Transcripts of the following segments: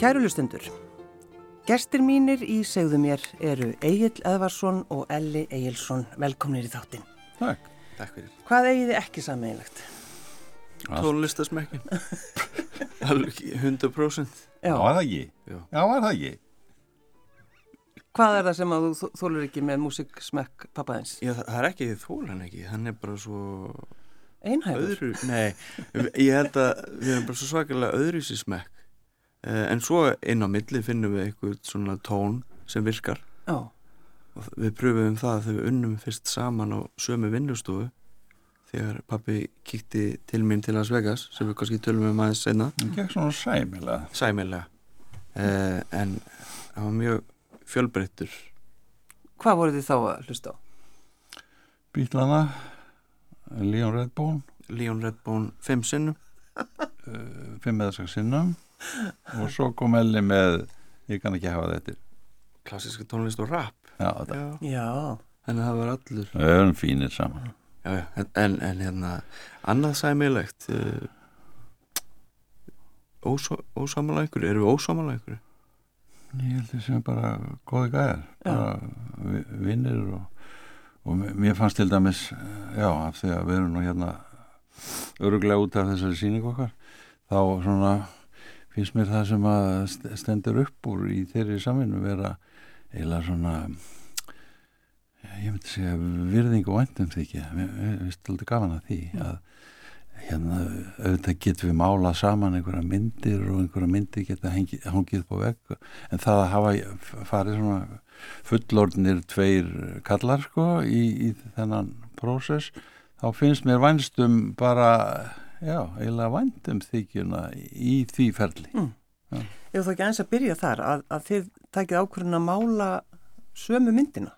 Kæru lustundur, gestir mínir í segðu mér eru Egil Edvarsson og Elli Egilson. Velkomnir í þáttinn. Takk. Takk fyrir. Hvað eigið þið ekki sammeinlegt? Tónlistasmekkin. Alveg 100%. Já, var það ekki? Já. Já, var það ekki? Hvað er það sem að þú þólur ekki með músiksmekk pappaðins? Já, það, það er ekki því þólan ekki. Hann er bara svo Einhæfur? öðru. Nei, ég held að við erum bara svo svakalega öðru sér smekk. Uh, en svo inn á milli finnum við eitthvað svona tón sem virkar. Já. Og við pröfum það þegar við unnum fyrst saman á sömu vinnustofu. Þegar pappi kíkti til mín til Las Vegas, sem við kannski tölum um aðeins senna. Það gekk svona sæmilega. Sæmilega. Uh, en það var mjög fjölbreyttur. Hvað voru þið þá að hlusta á? Bílana, Leon Redbone, Leon Redbone fimm sinnum. uh, fimm eða sex sinnum og svo kom Elli með ég kann ekki hafa þetta. klassiska tónlist og rap Já, já. Þannig að það var allur Við erum fínir saman. já, já. En, en, en hérna annað sæmilegt uh, ósámála ykkur eru við ósámála ykkur Ég held því sem bara góði gæðar, bara vi- vinnir og, og mér fannst til dæmis, eh, já, af því að við erum nú hérna öruglega út af þessari síningu okkar, þá svona finnst mér það sem að st- stendur upp úr í þeirri samvinnu vera eiginlega svona, ég myndi segja virðing og væntum þykja, við veist aldrei gafan að því að hérna auðvitað getum við málað saman einhverja myndir og einhverja myndir geta hengi, hangið á vegg. En það að hafa farið svona fullordnir tveir kallar sko í, í þennan prósess þá finnst mér vænstum bara já, eiginlega vændum þykjuna í því ferli Ef þú ekki eins að byrja þar að, að þið takið ákvörðin að mála sömu myndina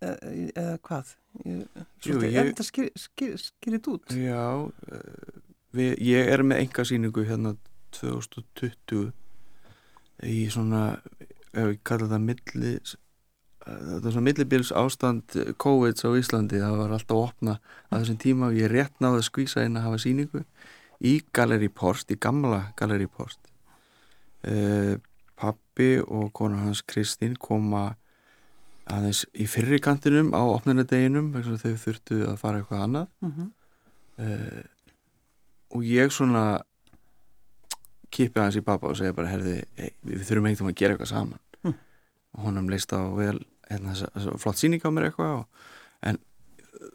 eða, eða hvað? Ég, Jú, ég- Er þetta skýr, skýr, skýrit út? já uh, við, ég er með enga síningu hérna 2020 í svona ef við kalla það milli þetta er svona millibils ástand COVID á Íslandi, það var alltaf opna að þessum tíma og ég rétt náði að skvísa inn að hafa síningu í Gallery Post, í gamla Gallery Post uh, pappi og konar hans Kristín koma aðeins í fyrri kantinum á opnunadeginum að þau þurftu að fara eitthvað annað Mm -hmm. uh, og ég svona kipi aðeins í pappa og segja bara herði, hey, við þurfum veginn að gera eitthvað saman Hm. og honum leist á vel hérna, flott síning á mér eitthvað og, en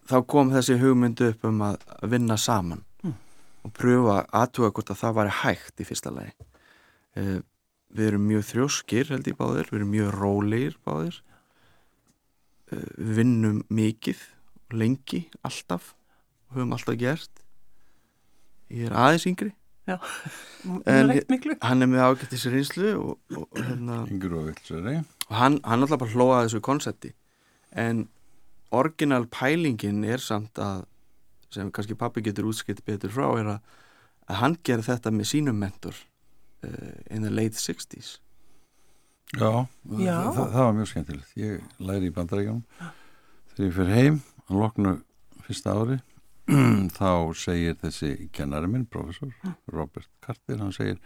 þá kom þessi hugmynd upp um að vinna saman Hm. og pröfa að aðtuga hvort að það væri hægt í fyrsta lagi. Uh, við erum mjög þrjóskir held ég báðir, við erum mjög rólegir báðir. Uh, við vinnum mikið lengi, alltaf og höfum alltaf gert. Ég er aðeins yngri Já, En- hann er með ágættis reynslu og, og, og, hérna, og vilsari. og hann, hann alltaf bara hlóða þessu konsepti en orginal pælingin er samt að sem kannski pappi getur útskipt betur frá er að, að hann gerði þetta með sínum mentor uh, in the late 60s Já, Já. Það, það, það var mjög skemmtilegt. Ég læri í bandarækjum þegar ég fyrir heim að loknu fyrsta ári þá segir þessi kennari minn, professor Robert Carter, hann segir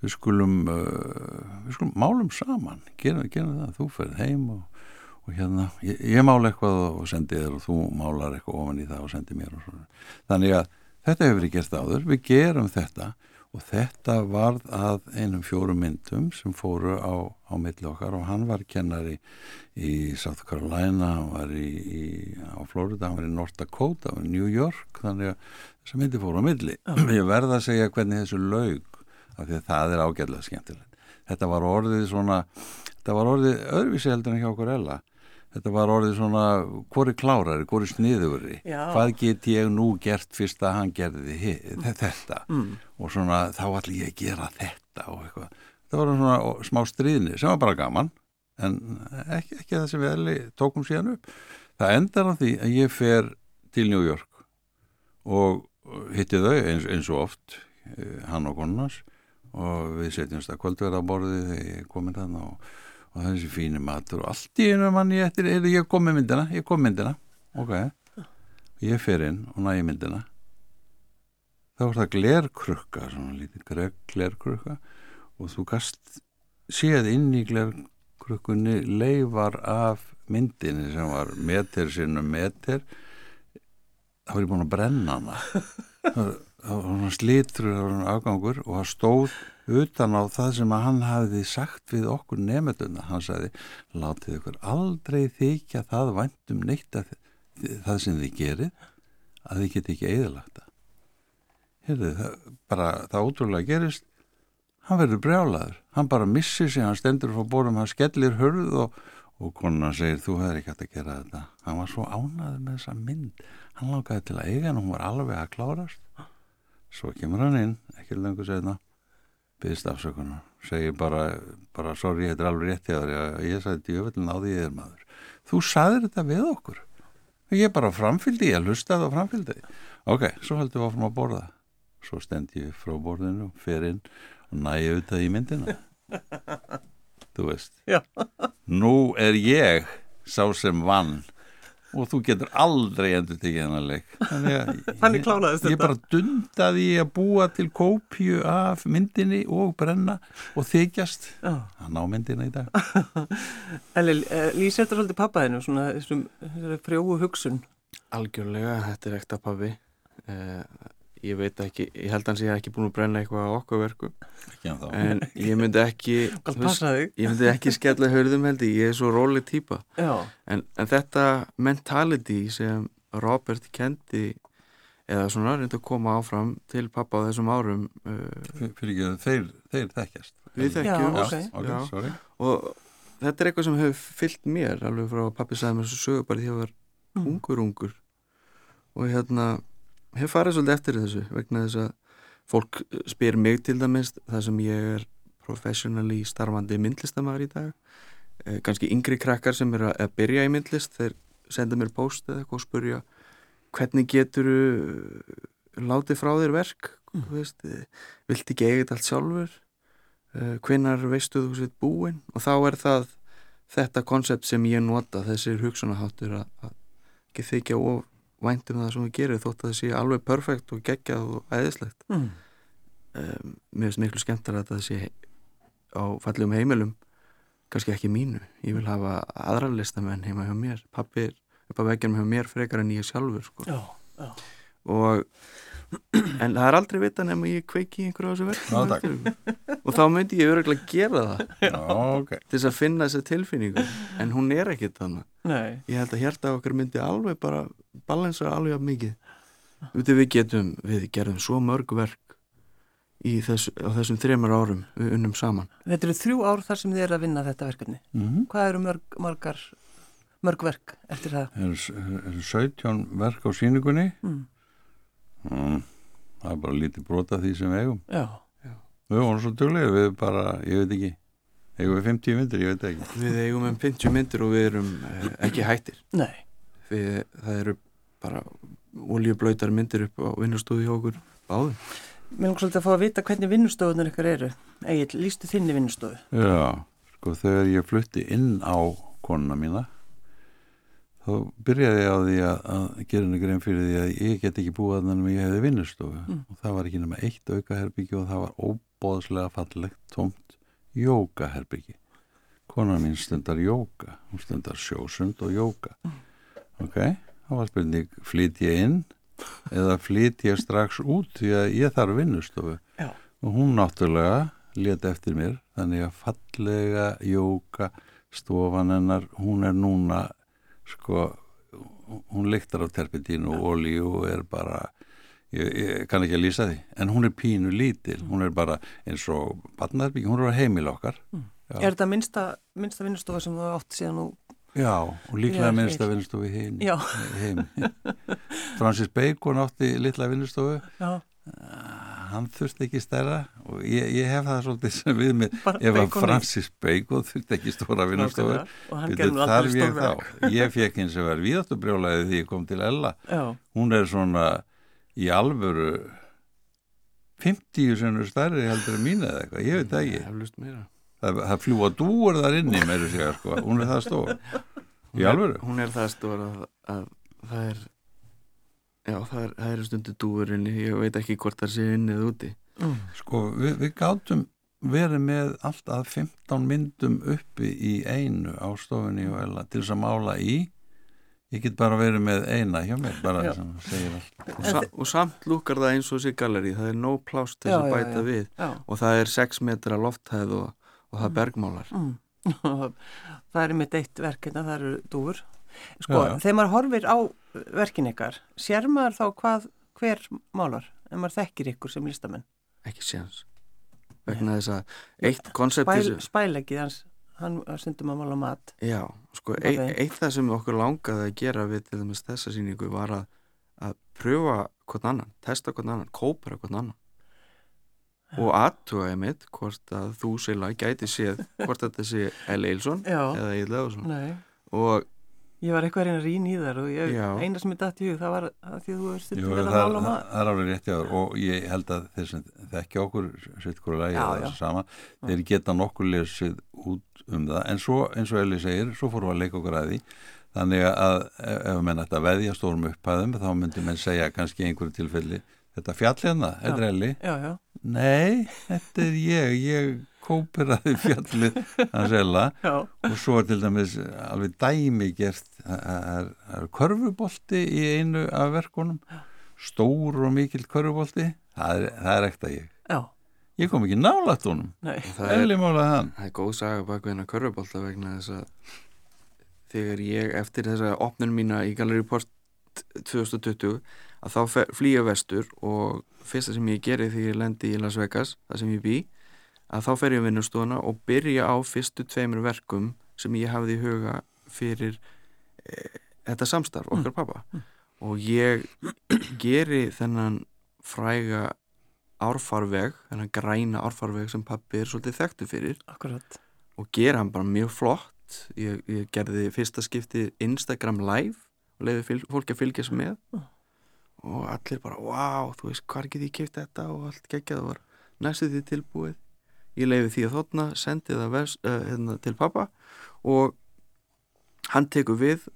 við skulum uh, við skulum málum saman, gerum, gerum það. Þú ferð heim og, og hérna ég, ég mála eitthvað og sendi þér og þú málar eitthvað ofan í það og sendi mér og svona. þannig að þetta hefur verið gert áður. Við gerum þetta og þetta varð að einum fjórum myndum sem fóru á, á milli okkar og hann var kennari í South Carolina, hann var í, í, á Florida, hann var í North Dakota, hann var í New York, þannig að þessi myndi fóru á milli. Ég verða að segja hvernig þessu laug, af því að það er ágæðlega skemmtilegt. Þetta var orðið svona, þetta var orðið öðruvísi heldur en hjá okkur ella. Þetta var orðið svona, hvori klárari, hvori sniðugri, Já. hvað get ég nú gert fyrst að hann gerði hi- þetta Mm. og svona þá allir ég að gera þetta og eitthvað. Það var svona smá stríðni sem var bara gaman en ekki, ekki það sem við allir tókum síðan upp. Það endar á því að ég fer til New York og hitti þau eins, eins og oft eh, hann og konunars og við setjumst að kvöldverða á borðið þegar ég komin þannig og, og þessi fíni matur og allt í einu mann ég eftir, heyrðu, ég kom með myndina, ég kom myndina. Ok, ég fer inn og næ myndina. Þá var það glerkrukka svona lítið greg glerkrukka. Og þú gast séð inn í glerkrukkunni leifar af myndinni sem var meter sinnum meter. Þá var ég búin að brenna hana. Það var svona slítur það var svona afgangur og það stóð utan á það sem að hann hafiði sagt við okkur nefnduna hann sagði, látið ykkur aldrei þykja það væntum neitt að það sem þið gerið að þið geti ekki eðalagt það. Heyrðu, það, bara það ótrúlega gerist. Hann verður brjálaður, hann bara missir sig hann stendur frá bórum, hann skellir hörð og, og konan segir þú hefur ekki hægt að gera þetta. Hann var svo ánaður með þessa mynd. Hann langaði til að eiga en hún var alveg að klárast. Svo kemur hann inn ekki lengur segna byggðist afsökunar, segir bara bara sorry, þetta er alveg rétt þér. Ég sagði djöfellin á því ég er maður. Þú saðir þetta við okkur. Ég bara framfyldi, ég hlustaði og framfyldi ok, svo heldum við áfram að borða. Svo stend ég frá borðinu fer inn og næja auðvitað í myndina. Þú veist. Já. nú er ég sá sem vann og þú getur aldrei endur tekið hennar leik þannig að ég- ég bara dundaði að búa til kópju af myndinni og brenna og þykjast Já. að ná myndina í dag Eli, uh, lýsir þetta svolítið pappaðinu, svona þessum frjóu hugsun. Algjörlega, þetta er ekta pabbi uh, Ég veit ekki, ég held að hann sé ekki búin að brenna eitthvað á okkur verku. Ekki en ég myndi ekki veist? Ég myndi ekki skella hörðum held ég, ég er svo róleg típa Já, en, en þetta mentality sem Robert kendi eða svona reyndi að koma áfram til pappa á þessum árum uh, fyrir ekki að þeir, þeir þekkjast. Við þekkjum. Já, já, ok. ok, Já. sorry. Og þetta er eitthvað sem hefur fyllt mér alveg frá að pappi sagði mér svo sögu bara því að ég var Mm. ungur ungur. Og hérna hef farið svolítið eftir þessu vegna þess að fólk spyr mig til dæmis það sem ég er professionally starfandi myndlistamæður í dag. Eh, kannski yngri krakkar sem eru að byrja í myndlist þeir senda mér post eða eitthvað og spurja hvernig getur látið frá þér verk? Mm. veist, eh, vilt ekki þetta allt sjálfur? Hvenar veistu þú sétt búin og þá er það þetta konsept sem ég nota þessir hugsunaháttur að ekki þykja of væntum það sem þú gerir þótt að það sé alveg perfekt og geggjað og æðislegt mm. um, mér finnst miklu skemmtar að það sé á fallegum heimilum kannski ekki mínu, ég vil hafa aðra listamenn heima hjá mér pappi að veggja hjá mér frekar en ég sjálfur sko. já, já. og en það er aldrei vita nema ég kveiki einhverju á þessu verkum og þá myndi ég öruglega gera það. Já, ok. Til þess að finna þessa tilfinningu. En hún er ekkit þannig Nei, ég held að hjarta okkar myndi alveg bara balansa alveg af mikið. Viti, við getum, við gerðum svo mörg verk í þessu, á þessum þreymar árum við unnum saman. Þetta eru þrjú ár þar sem þið eru að vinna þetta verkefni. mm Hvað eru mörg, margar, mörg verk eftir það? er, er 17 verk á síningunni Mm. Mm, það er bara lítið brota því sem við eigum. Já, við vorum svo duglega, við bara, ég veit ekki eigum við 50 myndir, ég veit ekki. Við eigum um 50 myndir og við erum eh, ekki hættir. Nei, við, það eru bara oljublöytar myndir upp á vinnustóði hjá okkur báðum. Mér langar svolítið að fá að vita hvernig vinnustofunar ykkur eru. Egil, lístu þinni vinnustofu? já, sko þegar ég flutti inn á konuna mína þá byrjaði ég á því að, að gera henni grein fyrir því að ég get ekki búið að þannig að ég hefði vinnustofu. Mm. og það var ekki nema eitt aukaherbyggi og það var óbóðslega fallegt tómt jókaherbyggi konan mín stundar jóka hún stundar sjósund og jóka. Ok, þá var spurning flyt ég inn eða flyt ég strax út því að ég þarf vinnustofu? Já. og hún náttúrulega let eftir mér þannig að fallega jóka stofan hennar hún er núna sko hún lyktar á terpentínu og olíu og er bara ég, ég kann ekki að lýsa því. En hún er pínu lítil, hún er bara eins og barnarbyggi, hún er heimil okkar. Já. Er þetta minnsta, minnsta vinnustofa sem þú átt síðan og... Já, og líklega vinnustofu í heim, heim. Francis Bacon átti litla vinnustofu. Já, hann þurfti ekki stærra og ég, ég hef það svolítið sem við mig. Bara ef að. Francis Bacon þurfti ekki stóra nú þarf aldrei ég þá. Ég fekk eins og verð viðáttubrjólaði því ég kom til Ella. Já, hún er svona í alvöru 50 sem er stærri heldur en mín eða eitthvað, ég veit það ekki. Það, það fljúa dúur þar inni meiri segja sko, hún er það stór. Í er- alvöru. hún er það stór að, að það er já, það er, það er stundu dúur inni ég veit ekki hvort það sé inni eða úti mm. sko, við, við gátum verið með alltaf 15 myndum uppi í einu á stofunni og eða til þess að mála í ég get bara verið með eina hjá mér bara Já. sem segir allt og, sa og samt lúkar það eins og þessi galleri það er no plást þess að bæta já. við Já. og það er 6 metra lofthæð og, og það er bergmálar Mm. það er mitt eitt verkina, það eru dúfur. Sko, Já, já. þegar maður horfir á verkin ykkar, sér maður þá hvað, hver málar, en maður þekkir ykkur sem listamenn. ekki séns vegna þess að eitt konsepti spælegið hans, hann stundum að mála mat. Já, sko, okay. eitt það sem okkur langaði að gera við til dæmis þessa sýningu var að, að pröfa hvern annan, testa hvern annan, kópera hvern annan og aðtuga mitt hvort að þú Silla gæti séð hvort þetta sé L. Eilsson Já, eða Egil Leðarsson nei. og Ég var eitthvað að reyna að rýna í þar og ég, Já. eina sem ég dætt í hug, það var að því að þú stundum það, vel að mála mat. það er alveg rétt jáður og ég held að þeir sem þekki okkur sitt hverju lagi Já, já. þessu sama þeir geta nokkur lesið út um það en svo eins og Eli segir, svo fórum við að leika okkur að því þannig að ef menn ætti að veðja stórum upphæðum þá myndi menn segja kannski einhverju tilfelli þetta fjall hérna, þetta er Eli Já, já, Nei, þetta er ég, ég kóperaði fjallið hans Ella já, og svo er til dæmis alveg dæmi gert það er, það er körfubolti í einu af verkunum. Stór og mikill körfubolti. Það er, það er ekta ég. Já, ég kom ekki nálægt honum. Nei, það er, það er góð saga bak við hennar körfubólta vegna þess að þegar ég eftir þessa opnun mína í Gallery Port 2020 að þá ég vestur og fyrsta sem ég geri þegar ég lendi í Las Vegas, það sem ég bý að þá fer ég á vinnustofuna og byrja á fyrstu tveimur verkum sem ég hafði í huga fyrir e, þetta samstarf, okkar pappa og ég geri þennan fræga árfarveg, þennan græna árfarveg sem pappi er svolítið þekktu fyrir. Akkurat. og gera hann bara mjög flott. Ég, ég gerði fyrsta skipti Instagram live og leiði fólki að fylgjast með. Mm. og allir bara, wow, þú veist, hvar get ég keipt þetta? Og allt geggjað var næstu því tilbúið ég leiði því að þóttna, sendi það vers, uh, hérna, til pappa og hann tekur við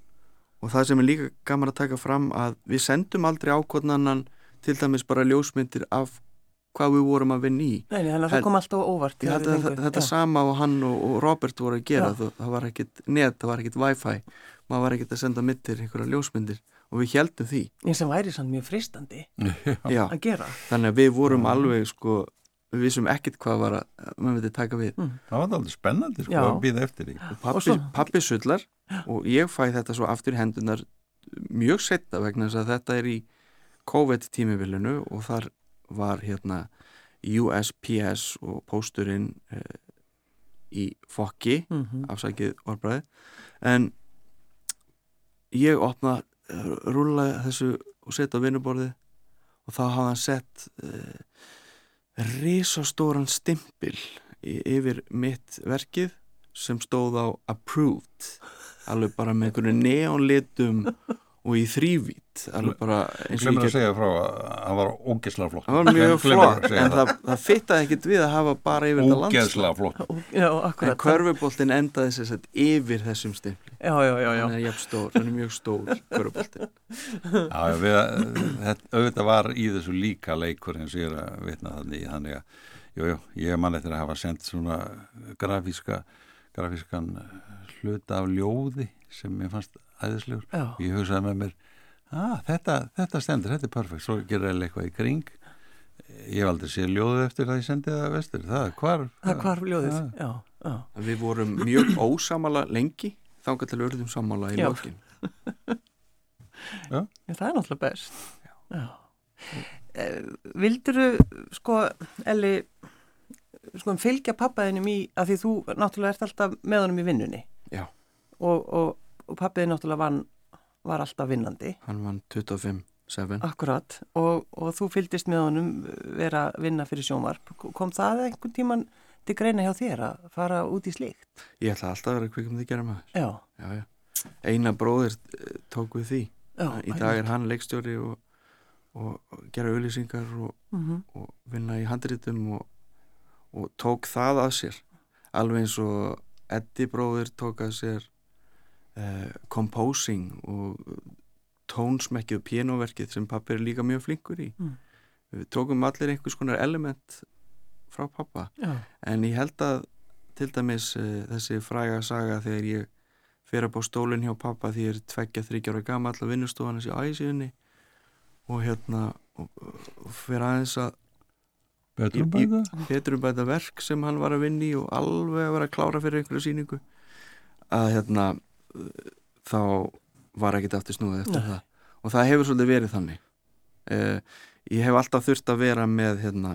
og það sem er líka gaman að taka fram að við sendum aldrei ákvotnannan til dæmis bara ljósmyndir af hvað við vorum að vinna í Nei, nei, þannig að En- það kom alltaf óvart. Þið þetta, þetta Já. sama og hann og, og Robert voru að gera það, það var ekkit net, það var ekkit wifi maður var ekkit að senda mittir einhverja ljósmyndir og við heldum því Eins sem væri sann mjög fristandi að gera. þannig að við vorum alveg sko, við vissum ekkit hvað var að maður myndi taka við. Það var aldrei spennandi sko Já. að býða eftir því. Pappi, pappi sullar og ég fæ þetta svo aftur hendunar mjög setna vegna þess að þetta er í COVID tímivilinu og þar var hérna USPS og pósturinn eh, í fokki Mm -hmm. afsækið orðbræði en ég opna rúla þessu og setja á vinnuborði og þá hafði hann sett uh, risastóran stimpil yfir mitt verkið sem stóð á approved. Alveg bara með einhverju neonlitum og í þrývít alveg bara eins og glemur ég að segja frá að hann var ógesla flott. Það var mjög að flott segja en það, það fittaði ekkit við að hafa bara yfir þetta landslag. Ógesla flott. Já, en körfuboltin endaði sér sett yfir þessum stimpli. Já, já, já, já. hann er jafn stór, hann er mjög stór körfuboltin Já, já, við, þetta, auðvitað var í þessu líka leikur eins og ég er að vitna þannig þannig að, jú, jú, ég man eftir að hafa sendt svona grafíska grafískan hluta af ljóði sem ég fannst æðislegur Já, og ég hugsaði með mér ah, þetta, þetta stendur, þetta er perfekt svo gerir ég eitthvað í kring ég hef aldrei séð ljóðu eftir að ég sendi það vestur það er hvar það hvar ljóðið. Já. Já, við vorum mjög ósamala lengi þangað til við urðum sammála í Já, það er náttúrulega best. Já. Eh, Vilduru, sko, Elli, sko, fylgja pappaðinum í, að því þú náttúrulega ert alltaf með honum í vinnunni Já. og, og, og pappiði náttúrulega vann, var alltaf vinnandi, hann vann 25-7 akkurat, og, og þú fylgdist með honum vera að vinna fyrir sjónvarp. Kom það einhvern tíman til greina hjá þér að fara út í slíkt? ég ætla alltaf að vera kvikum þið gera maður Já, já, já. eina bróðir eh, tók við því já. í dag er hann leikstjóri og, og, gera auðlýsingar og, Mm og vinna í handritum og, og tók það að sér alveg eins og Eddi bróðir tók að sér uh, composing og tónsmekkið og pianoverkið sem pappi er líka mjög flinkur í Mm. við tókum allir einhvers konar element frá pappa Já. en ég held að til dæmis uh, þessi fræga saga þegar ég fer upp á stólinn hjá pappa því ég er tveggja þryggjára gama allar vinnustofan þessi æsíðinni og hérna og, og fer aðeins að Betrum Í- í- bæta? betur um bæta verk sem hann var að vinni og alveg að vera að klára fyrir einhverju síningu að hérna þá var ekkert aftur snúið eftir Nei. það. Og það hefur svolítið verið þannig. Uh, ég hef alltaf þurft að vera með hérna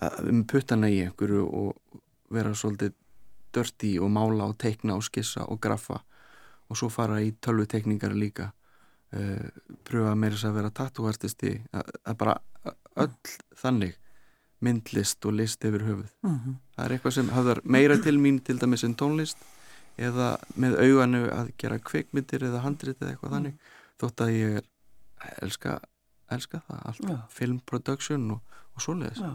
að- um puttana í einhverju og vera svolítið dörti og mála og teikna og skissa og graffa. Og svo fara í tölvutekningar líka. Uh, pröfa meira þess að vera tattúartisti að, að bara öll þannig. Myndlist og list yfir höfuð. Mhm. það er eitthvað sem hafðar meira til mín til dæmis en tónlist eða með auganu að gera kvikmyndir eða handrit eða eitthvað þannig þótt að ég er elska, elska það allt, Já. film production og, og svoleiðis Já.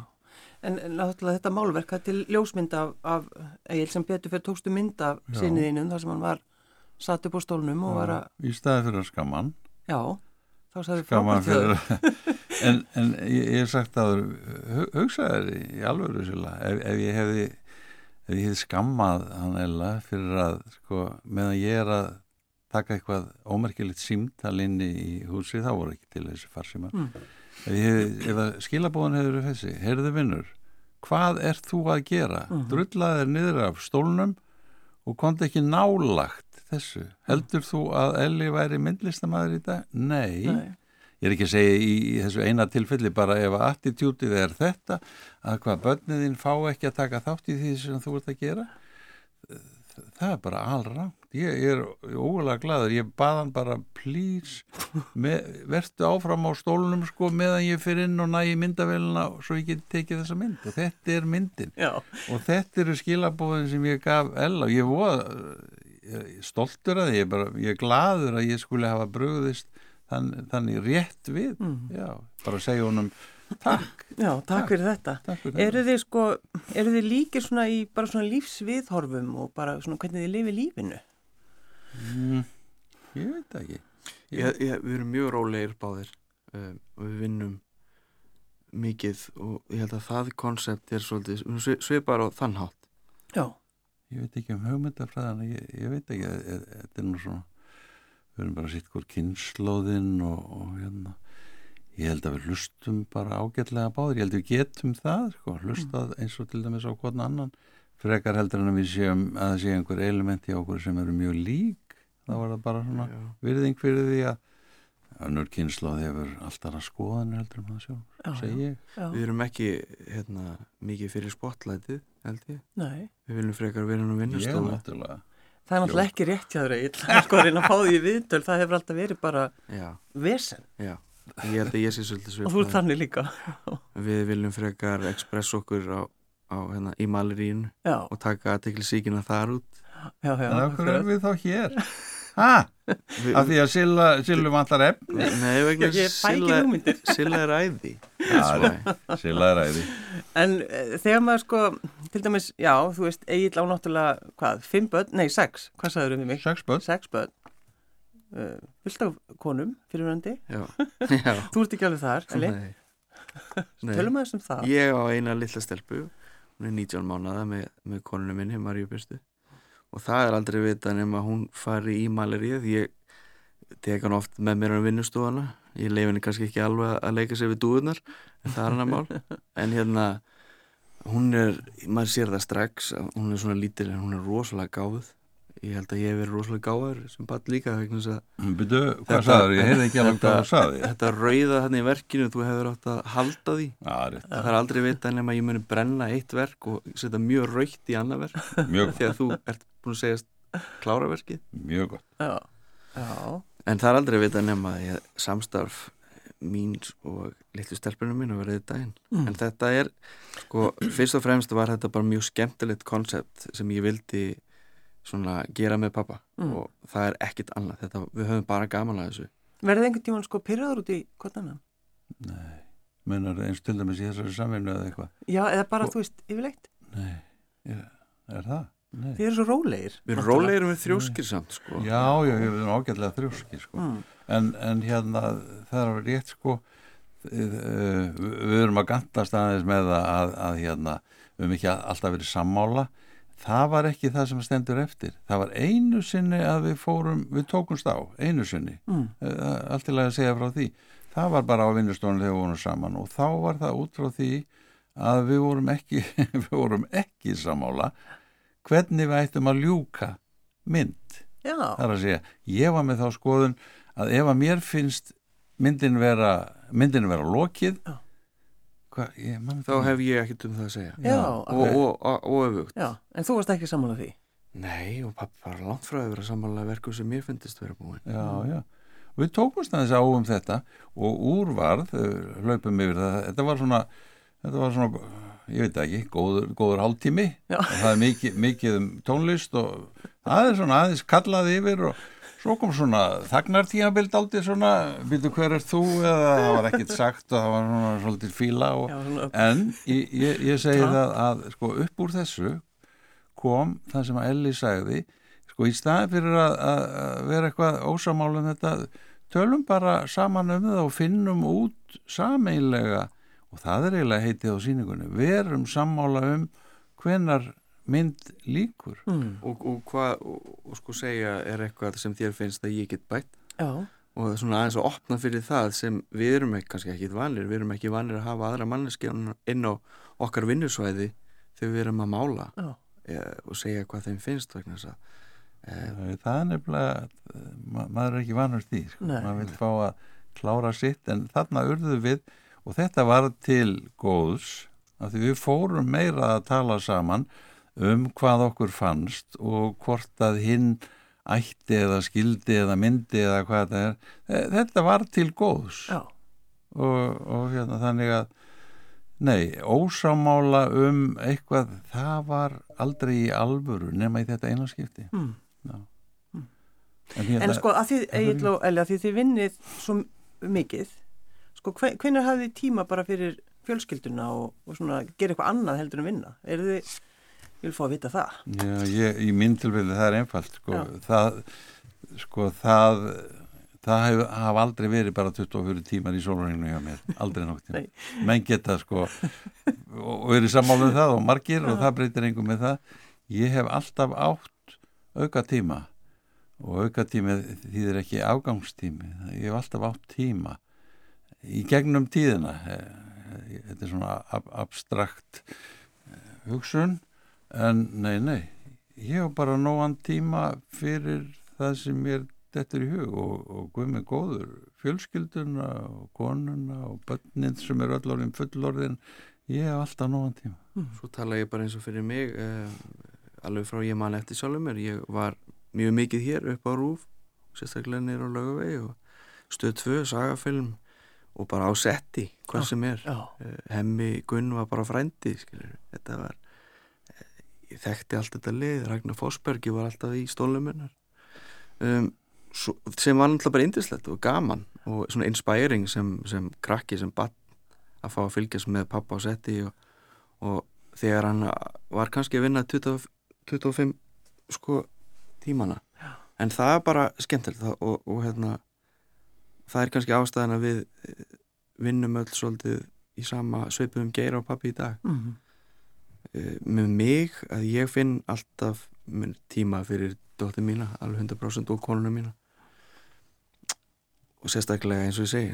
En, náttúrulega þetta málverk það til ljósmynd af, af Egil sem betur fyrir tókstu mynd af Já. sinniðinum þar sem hann var satt upp á stólnum og var að, Í staði fyrir að skamman já, þá sagði frábært fyrir höfuð. En, en ég, ég sagt að hugsaður í alvöru sérlega ef, ef ég hefði ef ég hefði skammað hann eða fyrir að sko, meðan ég er að taka eitthvað ómerkilegt símtal inn í húsi, þá voru ekki til þessi farsímar Mm. ef, ef skilabóðan hefur þessi, heyrðu vinnur hvað ert þú að gera Mhm. drullaðir niður af stólnum og komði ekki nálagt þessu heldur þú að Elli væri myndlistamæður í dag? Nei, Nei. Ég er ekki að segja í, í þessu eina tilfelli bara ef attitútið er þetta að hvað börniðin fá ekki að taka þátt í því sem þú ert að gera. Það er bara allrangt ég, er ógulega gladur ég bað hann bara please með, vertu áfram á stólunum sko meðan ég fyrir inn og næ myndavélina svo ég geti tekið þessa mynd. Og þetta er myndin. Já, og þetta eru skilabóðin sem ég gaf Ella. Og ég er stoltur að því, ég bara, ég er gladur að ég skuli hafa brugðist þann, þannig rétt við. Mhm. já, bara segja honum takk, já, takk fyrir þetta. takk fyrir Eru þið sko, eru þið líkir svona í bara svona lífsviðhorfum og bara svona hvernig þið lifi lífinu? mm, ég veit ekki. Ég, ég, við erum mjög rólegir báðir. Um, og við vinnum mikið og ég held að það konsept er svolítið við erum svipar á þann hátt. Já, ég veit ekki um hugmyndafræðan ég, ég veit ekki, e- e- þetta er nú svona við erum bara sitt hvort kynnslóðinn og, og hérna. Ég held að við hlustum bara ágætlega báður ég held að við getum það sko, hlustað eins og til dæmis á hvern annan. Frekar heldur en að við séum að það sé einhver element í okkur sem eru mjög lík. Þá var það bara svona Já. virðing fyrir því að önnur kynnslóð hefur alltaf að skoðan heldur um það sjálf, Já, segi ég. Já, við erum ekki hérna, mikið fyrir spotlightið held ég. Nei. við viljum frekar vera nú náttúrulega Það er náttúrulega ekki rétt hjá þér Egil, sko að reyna að fá því viðtöl, það hefur alltaf verið bara vesen já ég held að ég sé svolítið og þú ert svipað þannig líka. við viljum frekar express okkur á, á hérna, í malerínu og taka aðtekli síkina þar út já, já. hverju erum akkurat. við þá hér? ha? við, af því að Silla, Sillu vantar efn Nei, vegna. Silla er æði That's why. Silla er æði En uh, þegar maður sko, til dæmis, já, þú veist, Egil á náttúrulega, hvað, fimm börn, nei, sex, hvað sagður um mig? sex börn. Sex börn, uh, fullt af konum, fyrirvændi, Já, já. Þú ert ekki alveg þar, Eli, tölum aðeins um það. Ég á eina lilla stelpu. Hún er 19 mánuða með, með konunum minni Maríu Byrstu Og það er aldrei vita nema hún fari í malerið Ég tek hann oft með mér á vinnustofana Ég leif henni kannski ekki alveg að leika sér við dúðunar En það er hann að mál. En hérna Hún er, maður sér það strax að Hún er svona lítil en hún er rosalega gáfuð. Ég held að ég hef verið rosalega gáður sem bad líka vegna þess að Byrju, hvað sagður? Ég heyrði ekki alveg hvað þú sagði þetta rauða hann í verkinu þú hefur átt að halda því. Já, rétt, það er aldrei vita nema að ég muni brenna eitt verk og setja mjög raukt í annað verk. Mjög, þegar þú ert búin að segjast klára verkið. Mjög gott. Já, já, en það er aldrei vita nema að ég, samstarf mín og litlu stelpunum mín að verið daginn. Mm. en þetta er, sko, fyrst og fremst var þetta bara mjög skemmtilegt koncept sem ég vildi svona gera með pappa Mm. og það er ekkit annað, þetta, við höfum bara gaman að þessu. Verðið einhvern tímann sko pyrraður út í hvort annan? Nei, munar eins til dæmis í þessari samvinnu eða eitthvað? Já, eða bara, Og- þú veist, yfirleitt, Nei, ég, er það? Nei. þið eru svo rólegir. við erum rólegir með þrjóskir samt, sko Já, já, ég er ágætlega þrjóski sko. Mm. en, en hérna það er alveg rétt sko við erum að gantast aðeins með að, að hérna, við erum ekki alltaf verið sammála það var ekki það sem stendur eftir það var einu sinni að við fórum við tókumst á, einu sinni mm. allt til að segja frá því það var bara á vinnustónu þegar við vorum saman og þá var það út frá því að við vorum ekki við vorum ekki sammála hvernig við ættum að ljúka mynd. Já. það er að segja, ég var með þá skoðun að ef að mér finnst myndin vera myndin vera lokið hva, ég, þá hef ég ekkert um það að segja. Já, og, og, og öfugt. En þú varst ekki sammála því? Nei og pappi var langt frá að vera sammála verku sem mér finnist vera búin. Já, já. við tókumst aðeins á um þetta og úrvarð hlaupum yfir það. Þetta var svona, þetta var svona ég veit ekki, góður, góður hálftími. Og það er mikið, mikið um tónlist og það er svona aðeins kallað yfir og Svo kom svona þagnartímabild aldrei svona, byrju hver er þú? eða það var ekkit sagt og það var svona svolítið fíla og, Já, en ég, ég, ég segi það að sko upp úr þessu kom það sem að Elli sagði, sko í staði fyrir að, að vera eitthvað ósamálum þetta, tölum bara saman um það og finnum út sameinlega og það er eiginlega heitið á síningunni, verum sammála um hvenar mynd líkur mm. og, og hvað og, og sko segja er eitthvað sem þér finnst að ég get bætt Já. og svona aðeins að opna fyrir það sem við erum ekki, kannski ekki vanlir við erum ekki vanlir að hafa aðra manneski inn á okkar vinnusvæði þegar við erum að mála e, og segja hvað þeim finnst vegna þess að e, það er nefnilega ma maður er ekki vanur því sko. maður vil fá að klára sitt en þarna urðu við og þetta var til góðs því við fórum meira að tala saman um hvað okkur fannst og hvort að hinn ætti eða skildi eða myndi eða hvað þetta er. Þetta var til góðs. Og, og hérna þannig að nei, ósámála um eitthvað, það var aldrei í alvöru nema í þetta einarskipti mm. mm. en, hérna, en sko að því, Egil og Eli að því þið vinnið svo mikið sko hvernig hafið þið tíma bara fyrir fjölskylduna og, og svona gera eitthvað annað heldur en vinna, eru þið Ég vil fá að vita það. Já, ég, í minn tilfelli það er einfalt, sko, það, sko, það, það hef, hafa aldrei verið bara 24 tímar í sólurinu hjá mér, aldrei noktið. Menn geta, sko, og verið sammáluð um það og margir og það breytir einhver með það. Ég hef alltaf átt auka tíma og auka tími þýðir ekki afgangstími, ég hef alltaf átt tíma í gegnum tíðina, þetta er svona ab abstrakt hugsun en nei, nei ég hef bara nógan tíma fyrir það sem mér dettur í hug og, og guð mig góður fjölskylduna og konuna og börnin sem er öll orðin fullorðin ég hef alltaf nógan tíma mm. Svo tala ég bara eins og fyrir mig eh, alveg frá ég man eftir sjálfur mér ég var mjög mikið hér upp á Rúf sérstaklega nýra á lögavegi og stöð 2, sagafilm og bara á setti, hvað já, sem er já. Eh, hemmi Gunn var bara frændi skilur. þetta var ég þekkti allt þetta lið, Ragnar Fossbergi var alltaf í stólumennar um, sem var alltaf bara indislegt og gaman og svona inspiring sem, sem krakki sem batt að fá að fylgjast með pappa á setti og, og þegar hann var kannski að vinna 20, 25 sko tímana Já. en það er bara skemmtilegt og, og hérna það er kannski ástæðan að við vinnum öll svolítið í sama sveipum geira á pappi í dag mm -hmm. Eh, með mig að ég finn alltaf tíma fyrir dóttir mína, alveg 100% og konuna mína og sérstaklega eins og ég segi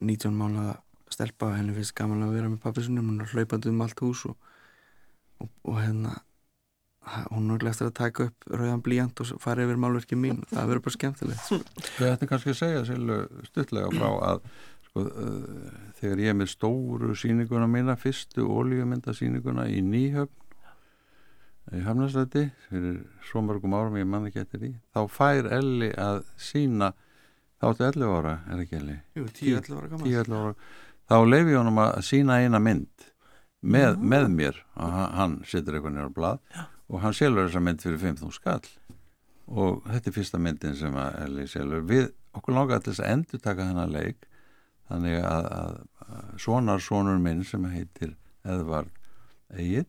19 mánuða stelpa henni finnst gaman að vera með pappisunum hún er hlaupandi um allt hús og, og, og hérna hún er eftir að taka upp rauðan blíjant og fara yfir málverkið mín. Það verður bara skemmtilegt Ég ætti kannski að segja sér stutlega frá að sko, uh, þegar ég er með stóru síninguna mína, fyrstu ólíumyndasíninguna í Nýhöfn í Hafnarslæti fyrir svo mörgum árum ég mann ekki eftir því þá fær Elli að sína þá áttu 11 ára, er ekki Elli? Jú, 10-11 ára gammal þá lefi honum að sína eina mynd með, með mér. Hann, hann setur eitthvað nýra blad Já. Og hann selur þessa mynd fyrir 15 skall. Og þetta er fyrsta myndin sem að Elli selur. Við okkur langar þess að endur taka þennan leik þannig að, að svonar svonur minn sem heitir Edvard Egil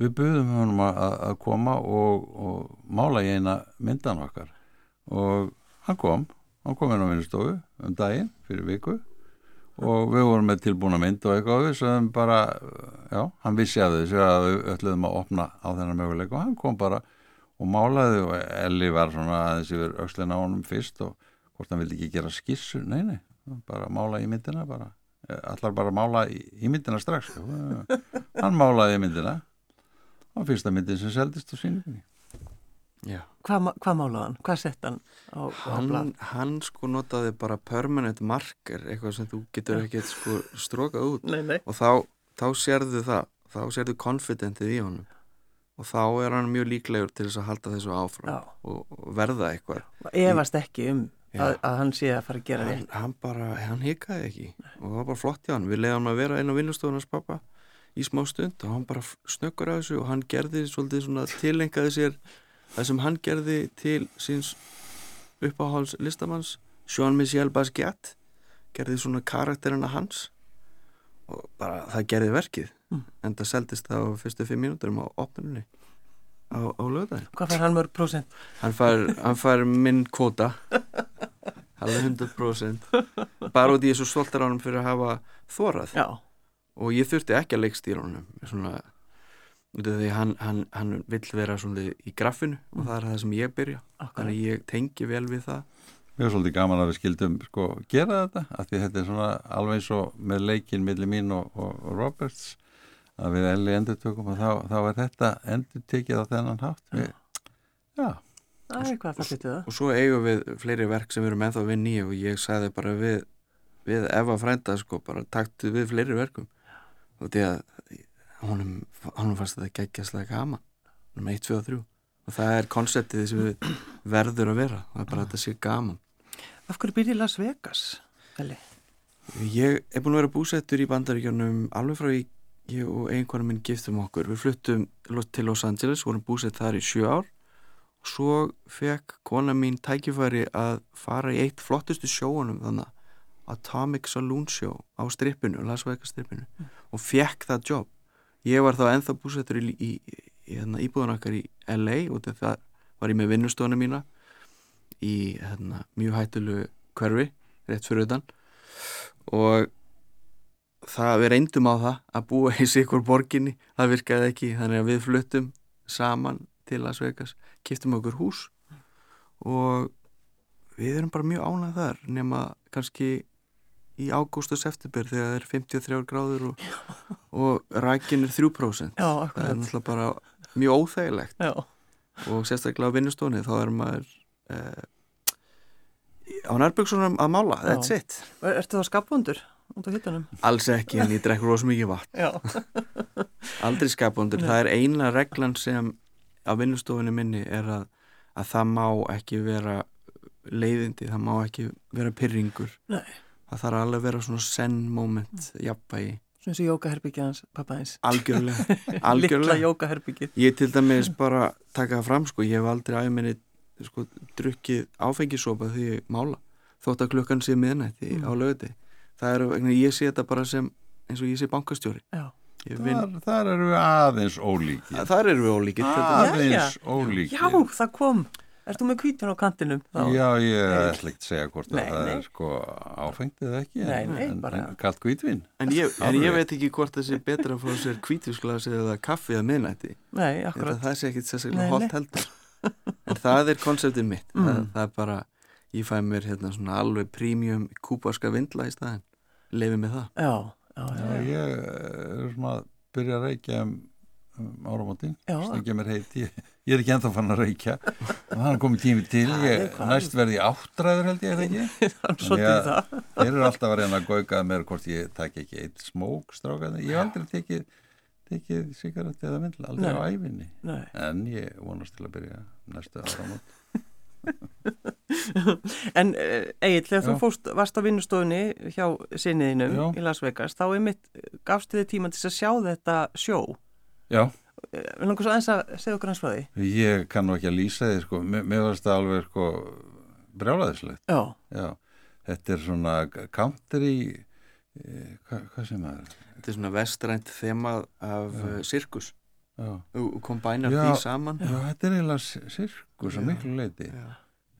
við buðum honum að, að koma og, og mála í eina myndan okkar. Og hann kom hann kom inn á vinnustofu um daginn fyrir viku og við vorum með tilbúna mynd og eitthvað við sem bara, já, hann vissi að þessu að við ætluðum að opna á þennan möguleik og hann kom bara og málaði og Elli var svona aðeins yfir aukslinn á honum fyrst og hvort hann vildi ekki gera skissu, nei, nei bara mála í myndina bara allar bara mála í, í myndina strax. Hann málaði í myndina. Og fyrsta myndin sem seldist á síningunni Hvað hva málaði hann? Hvað sett hann á, hann, á hann sko notaði bara permanent marker eitthvað sem þú getur ekkert sko strókað út. Nei, nei. og þá, þá sérðu það þá sérðu confidentið í honum. Og þá er hann mjög líklegur til þess að halda þessu áfram og, og verða eitthvað. Evast ekki um að, að hann sé að fara að gera þetta hann bara, hann hikaði ekki. Og það var bara flott hjá hann við leiðum að vera inn á vinnustofunars pappa í smá stund og hann bara snöggur að þessu og hann gerði svolítið svona tilengaði sér það sem hann gerði til síns uppáháls listamanns Jean-Michel Basquiat gerði svona karakterina hans og bara það gerði verkið mm. en það seldist það á fyrstu fimm mínúturum á opnunni á, á lögdæðin Hvað fær hann mörg prósent? Hann fær, hann fær minn kvota alveg 100% bara út í þessu stoltar ánum fyrir að hafa þórað Já. og ég þurfti ekki að leikstýra honum svona því hann, hann, hann vill vera í graffinu mm. og það er það sem ég byrja. Okay. þannig að ég tengi vel við það. Er svolítið gaman að við skildum sko gera þetta af því þetta er svona alveg eins og með leikin millir mín og, og, og Roberts að við elli endur tökum og þá, þá er þetta endur tekið á þennan hátt. Við, Já. Það er eitthvað að falla til það Og svo eigum við fleiri verk sem við erum ennþá vinn í og ég sagði bara við, við Eva Frænda sko bara taktu við fleiri verkum. Og því að honum, honum fannst þetta geggjastlega gaman. Um 1, 2 og 3 og það er konseptið sem við verður að vera. Það er bara að þetta sé gaman. Af hverju byrjið Las Vegas? Veli? Ég er búin að vera búsettur í bandaríkjónum alveg frá ég, ég og einhvern minn giftum okkur. Við fluttum til Los Angeles vorum búsett þar í 7 ár. Og svo fekk kona mín tækifæri að fara í eitt flottustu sjóunum þannig Atomic Saloon Show á strippinu, Las Vegas strippinu. Mm. og fekk það jobb ég var þá enþá búsettur í, í, í, hérna, íbúðanakkar í LA og það var ég með vinnustónu mína í hérna, mjög hættulu hverfi, rétt fyrir utan. Og það við reyndum á það að búa í sikur borginni, það virkaði ekki þannig að við fluttum saman til Las Vegas, kiptum okkur hús og við erum bara mjög ánað þar nema kannski í ágúst og september þegar það er 53 gráður og, og rækin er 3% Já, það er náttúrulega bara mjög óþægilegt. Já. og sérstaklega á vinnustóni þá er maður eh, á nærbyggsonum að mála that's Já. it Ertu það skapvundur út af hittunum? Alls ekki en ég drekkur ós mikið vatn. Aldrei skapvundur það er eina reglan sem á vinnustofinu minni er að, að það má ekki vera leiðindi, það má ekki vera pyrringur Nei það þarf alveg að vera svona senn moment jafnbægi Svona eins og jókaherbyggja hans pappa eins Algjörlega, algjörlega. Jókaherbyggja Ég til dæmis bara taka það fram sko, ég hef aldrei aðeins sko, drukkið áfengisópa því ég mála. Þótt að klukkan sé miðnætti mm. á lögði það er, ég sé þetta bara sem eins og ég sé bankastjóri. Þar, þar eru við aðeins ólíkið Þar eru við ólíkið Aðeins ólíkið Já, það kom Erst þú með kvítun á kantinum? Þá? Já, ég ætla ekki að segja hvort nei, það nei. er sko áfengtið ekki nei, en, en, bara... en kallt kvítvin En ég, en ég veit ekki hvort það sé betra að fá sér kvítvísglas eða kaffi að minnætti Nei, akkurat Það sé ekki sérstaklega hótt heldur En það er konseptið mitt mm. það, það er bara, ég fæ mér hérna svona alveg prímjum kúparska vindla í staðin Lefi með það Já, já, já, já. Ég er svona að byrja að reykja um um áramótin stengja mér heiti, ég, er ekki ennþá fann að reykja og hann er komið tími til ég, næst verði áttræður held ég þeir eru alltaf að reyna að gaugaða mér hvort ég takk ekki eitt smók strákaði, ég hef aldrei tekið tekið sigaretti eða myndla, aldrei Nei. á æfinni Nei. en ég vonast til að byrja næstu áramót En Egil, þegar Já. þú fóst, varst á vinnustofunni hjá sinniðinum Já. í Las Vegas, þá er mitt gafstu þið tíma til að sjá þetta sjó Já. Við langar svo aðeins að segja okkur hans frá því. Ég kann nú ekki að lýsa því, sko. Mér, varst það alveg, sko, brjálaðislegt. Já. Já. Þetta er svona country, eh, hva, hvað sem það er? Þetta er svona vestrænt þemað af uh, sirkus. Já. Þú kombænar því saman. Já, þetta er eiginlega sirkus að miklu leiti. Já.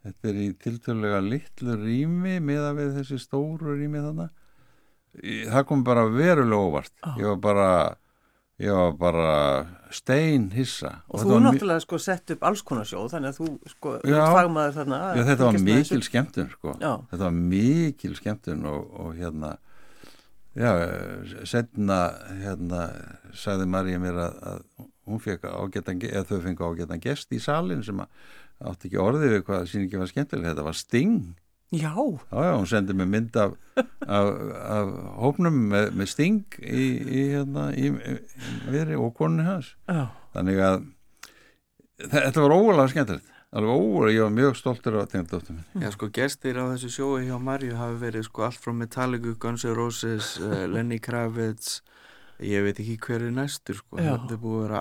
Þetta er í tiltölulega litlu rými með að við þessi stóru rými þannig það kom bara verulega óvart ég var bara ég var bara stein hissa. Og þú náttúrulega sko sett upp alls konar sjóð þannig að þú sko fagmaður þarna Já, þetta var mikil skemmtun sko. Já. þetta var mikil skemmtun og, og hérna já, setna hérna sagði Marja mér að, að hún fekk ágætan, ge- eða þau fengu ágætan gest í salin sem að átti ekki orðið við hvað sýningi var skemmtileg, þetta var Sting Já, já, já, hún sendi mér mynd af, af, af hópnum með, með Sting í, í hérna í, í veri og konu hans já, þannig að þe- þetta var ógulega skemmtilegt alveg ógulega, ég var mjög stoltur af tengdóttum minn Já, sko, gestir á þessu sjói hjá Marju hafi verið sko allt frá Metallica, Guns N' Roses, uh, Lenny Kravitz, ég veit ekki hver er næstur, sko. Já. Þetta búið að vera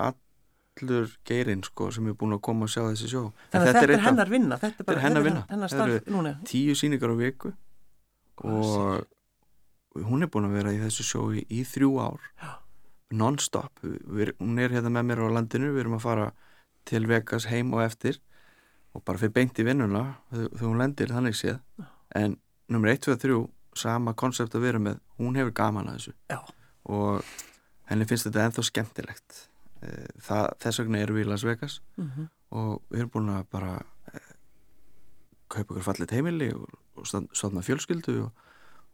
allur geirinn, sko, sem er búin að koma að sjá þessi sjó. Þannig að þetta er eitt af hennar vinna Þetta er Þetta er hennar vinna. hennar Þetta starf núna Tíu síningar á viku Hvað og hún er búin að vera í þessu sjói í þrjú ár, Já. non-stop. Hún er hérna með mér á landinu, við erum að fara til Vegas heim og eftir og bara fyrir beint í vinnuna þegar hún lendir þannig séð en nummer 1, 2, 3 sama konsept að vera með, hún hefur gaman að þessu Já, og henni finnst þetta ennþá skemmtilegt það, þess vegna erum við í Las Vegas Mhm. og við erum búin að bara eh, kaupa ykkur fallit heimili og, og stofna fjölskyldu og,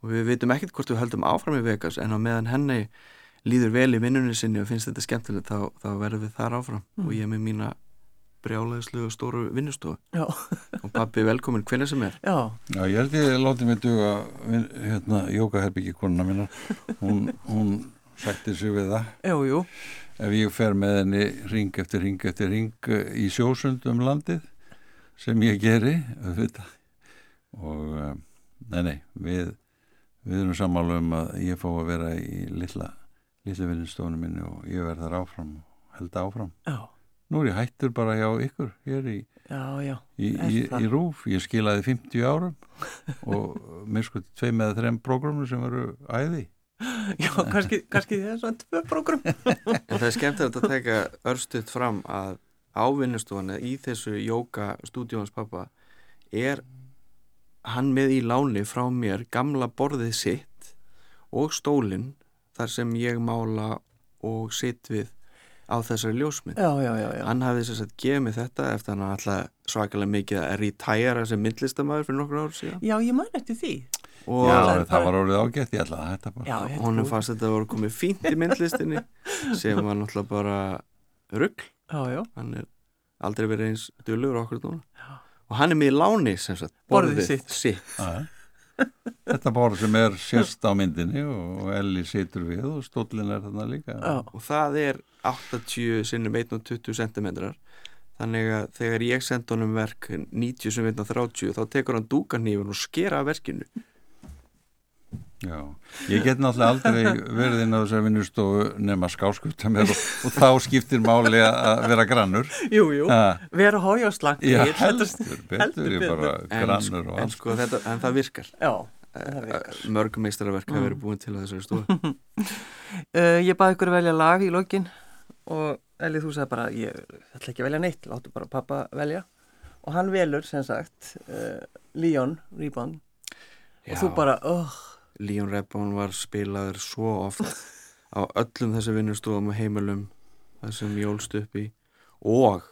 og við veitum ekkert hvort við höldum áfram í Vegas en á meðan henni líður vel í vinnunni sinni og finnst þetta skemmtilegt þá, þá verðum við þar áfram. Mm. og ég er með mína brjálæðislu og stóru vinnustofu. Já, og pappi velkomin hvernig sem er. Já, Já, ég held ég láti mig duga hérna, jókaherbyggi konuna mína hún, hún sætti sig við það. Jú, jú ef ég fer með henni ring eftir ring eftir ring eh, í sjósund um landið sem ég geri og eh, nei, nei, við við erum sammála um að ég fá að vera í litla, litla vinninstofunum minni og ég verð þar áfram og held áfram. Já, Nú er ég hættur bara hjá ykkur hér í, já, já í, í, í rúf, ég skilaði 50 árum og mér sko tvei með þreim prógramur sem eru æði Já, kannski, kannski það er svona tvö prógrum. En það er skemmtilegt að teka örstuðt fram að ávinnustofan í þessu jóka stúdíóns pappa er hann með í láni frá mér gamla borðið sitt og stólinn þar sem ég mála og sitt við á þessari ljósmynd. Já, já, já, Hann hafði þess að gefa mig þetta eftir hann alltaf svakalega mikið að retæra sem myndlistamæður fyrir nokkur ár síðan. Já, ég man eftir því og Já, það það bara- var orðið ágætt, ég ætla að hætta bara. Já, honum fannst þetta að voru komið fínt í myndlistinni sem var náttúrulega bara rugg Já, já, hann er aldrei verið eins dölur okkur núna. Og hann er með í láni sem sagt, Borðið sitt. sitt. Já, Þetta borð sem er sérst á myndinni og Elli situr við og stóllin er þarna líka. Já, og það er 80 sinnum 1,20 cm þannig að þegar ég senda honum verk 90 sem 1,30 þá tekur hann dúkanýfun og skera verkinu Já, ég get náttúrulega aldrei verið inn á þessar vinnustofu nema skáskuta mér og, og þá skiptir máli að vera grannur. Jú, jú. Vera hójáslangt Já, heldur, betur ég bara en, grannur og en, allt sko, þetta, en það virkar. Já, Eh, það virkar. mörg meistarverk hafa verið búin til þessari stofu. Uh, Ég baði ykkur að velja lag í lokin og Eli þú sagði bara ég ætla ekki að velja neitt, láttu bara pappa velja. Og hann velur sem sagt uh, Leon Rebound og þú bara, oh, Leon Rebon var spilaður svo oft á öllum þessu vinnustofum og heimilum það sem ég ólst upp í. Og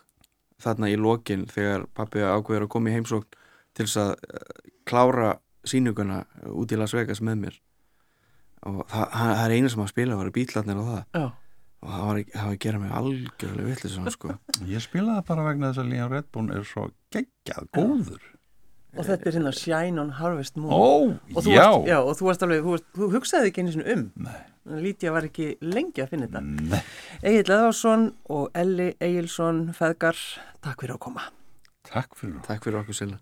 þarna í lokin þegar pappi ákveður að koma í heimsókn til þess að eh, klára sínuguna út í Las Vegas með mér. Og það, það er einu sem að spila var bítlarnir á það. Já, og það var, það var að gera mig algjörlega vitlis svona sko. Ég spilaði bara vegna þess að Líðan Redbón er svo geggjað góður og þetta er hérna Shine on Harvest Moon. Ó, og þú já, varst, já, og þú varst alveg, þú, varst, þú hugsaði ekki einu sinni um. Nei. Lítja var ekki lengi að finna þetta. Nei. Egil Eðvarsson og Elli Egilson Feðgar, takk fyrir að koma. Takk fyrir Takk fyrir okkur Silla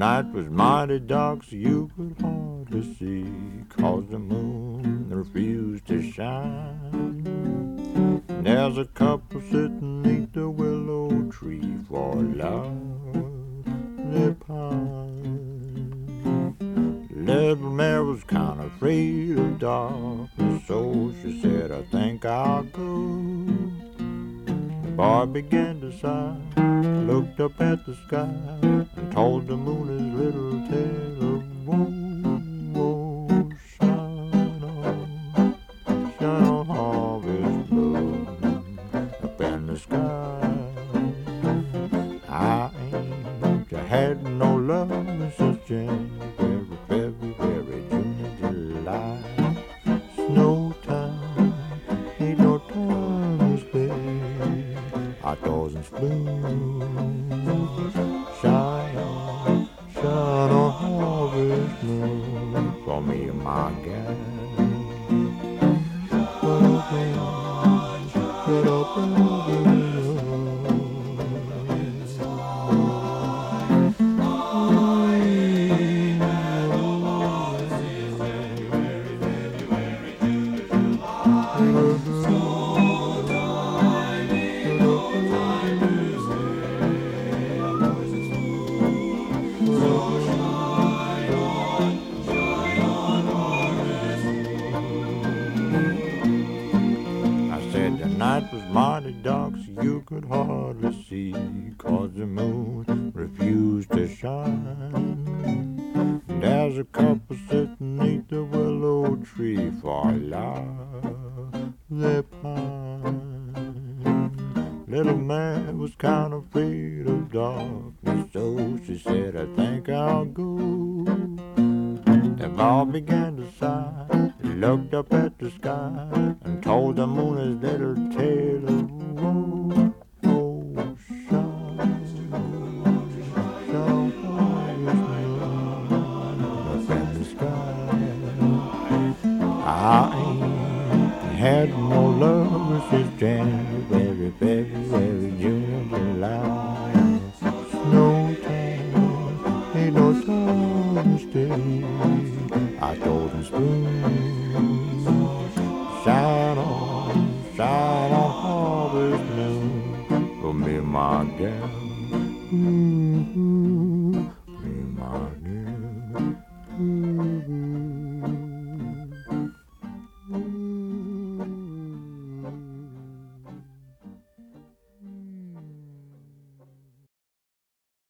night was mighty dark, so you could hardly see, cause the moon refused to shine. And there's a couple sitting neath the willow tree for love, they pine. Little Mary was kind of afraid of darkness, so she said, I think I'll go. The boy began to sigh. Looked up at the sky and told the moon his little tale of woe. opposite the willow tree for love they pine. Little man was kind of afraid of darkness, so she said, I think I'll go. The ball began to sigh, looked up at the sky, and told the moon his little